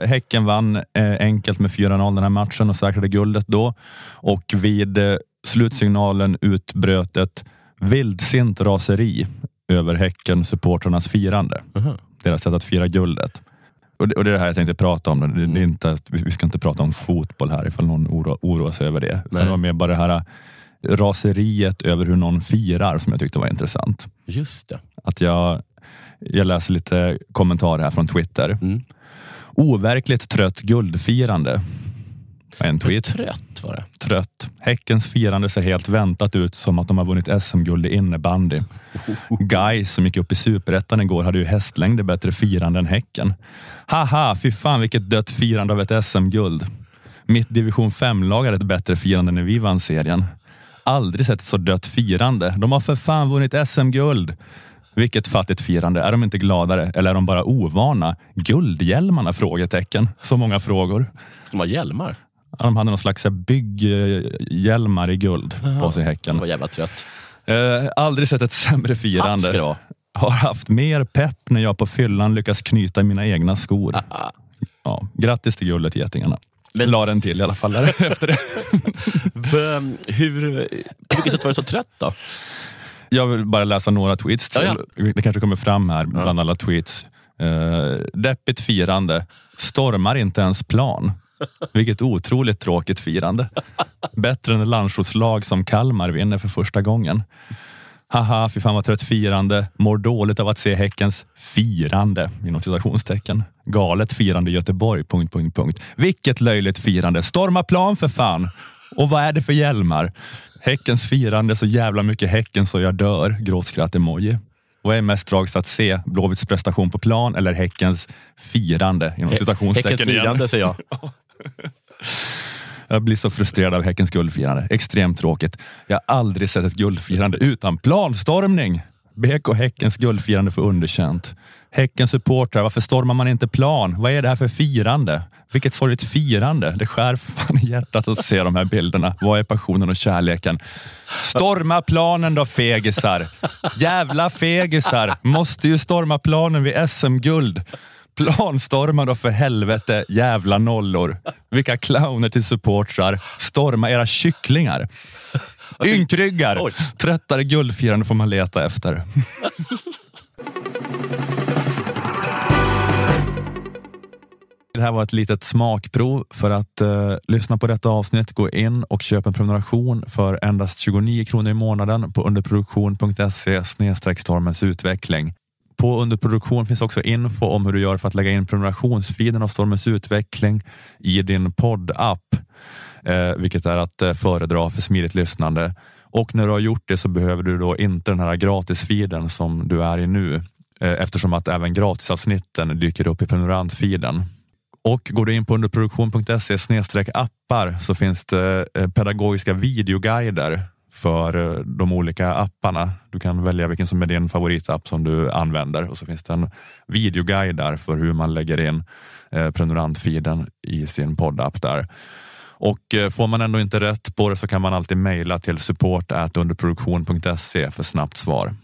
Häcken vann eh, enkelt med 4-0 den här matchen och säkrade guldet då. Och vid eh, slutsignalen utbröt ett vildsint raseri över Häcken-supportrarnas firande. Mhm. Deras sätt att fira guldet. Och det, och det är det här jag tänkte prata om. Det, det är inte, att- vi ska inte prata om fotboll här ifall någon oro, oroar sig över det. Utan det var mer bara det här eh, raseriet över hur någon firar som jag tyckte var intressant. Just det. Att jag, jag läser lite kommentarer här från Twitter. Mm. Overkligt trött guldfirande. En tweet. Trött var det. Trött. Häckens firande ser helt väntat ut som att de har vunnit SM-guld i innebandy. Guys som gick upp i superettan igår hade ju hästlängder bättre firande än Häcken. Haha, fy fan vilket dött firande av ett SM-guld. Mitt division 5-lag hade ett bättre firande när vi vann serien. Aldrig sett ett så dött firande. De har för fan vunnit SM-guld. Vilket fattigt firande. Är de inte gladare eller är de bara ovana? Guldhjälmarna? Frågetecken. Så många frågor. De har hjälmar. Ja, De hade någon slags bygghjälmar i guld på sig De Häcken. var jävla trött. Eh, aldrig sett ett sämre ska det firande. vara. Har haft mer pepp när jag på fyllan lyckas knyta mina egna skor. Ah, Ja, grattis till guldet Getingarna. Men- La den till i alla fall efter det. Hur, på vilket sätt var du så trött då? Jag vill bara läsa några tweets till. Ja, Det kanske kommer fram här bland alla tweets. Uh, deppigt firande. Stormar inte ens plan. Vilket otroligt tråkigt firande. Bättre än landsortslag som Kalmar vinner för första gången. Haha, fy fan vad trött firande. Mår dåligt av att se Häckens firande inom citationstecken. Galet firande i Göteborg. Punkt, punkt, punkt. Vilket löjligt firande. Storma plan för fan. Och vad är det för hjälmar? Häckens firande, så jävla mycket Häcken så jag dör. Gråtskratt-emoji. Vad är mest tragiskt att se? Blåvitts prestation på plan eller Häckens firande inom citationstecken Häckens igen? firande säger jag. Jag blir så frustrerad av Häckens guldfirande. Extremt tråkigt. Jag har aldrig sett ett guldfirande utan planstormning. BK Häckens guldfirande för underkänt. Häckens supportrar, varför stormar man inte plan? Vad är det här för firande? Vilket sorgligt firande. Det skär fan i hjärtat att se de här bilderna. Vad är passionen och kärleken? Storma planen då fegisar. Jävla fegisar. Måste ju storma planen vid SM-guld. Planstorma då för helvete, jävla nollor. Vilka clowner till supportrar. Storma era kycklingar. Ynkryggar. Oj. Tröttare guldfirande får man leta efter. Det här var ett litet smakprov. För att eh, lyssna på detta avsnitt, gå in och köp en prenumeration för endast 29 kronor i månaden på underproduktion.se stormens utveckling. På underproduktion finns också info om hur du gör för att lägga in prenumerationsfiden av Stormens utveckling i din poddapp, eh, vilket är att eh, föredra för smidigt lyssnande. Och när du har gjort det så behöver du då inte den här gratisfiden som du är i nu, eh, eftersom att även gratisavsnitten dyker upp i prenumerantfiden. Och går du in på underproduktion.se appar så finns det eh, pedagogiska videoguider för eh, de olika apparna. Du kan välja vilken som är din favoritapp som du använder och så finns det en videoguide där för hur man lägger in eh, prenumerantfiden i sin poddapp där. Och eh, får man ändå inte rätt på det så kan man alltid mejla till support underproduktion.se för snabbt svar.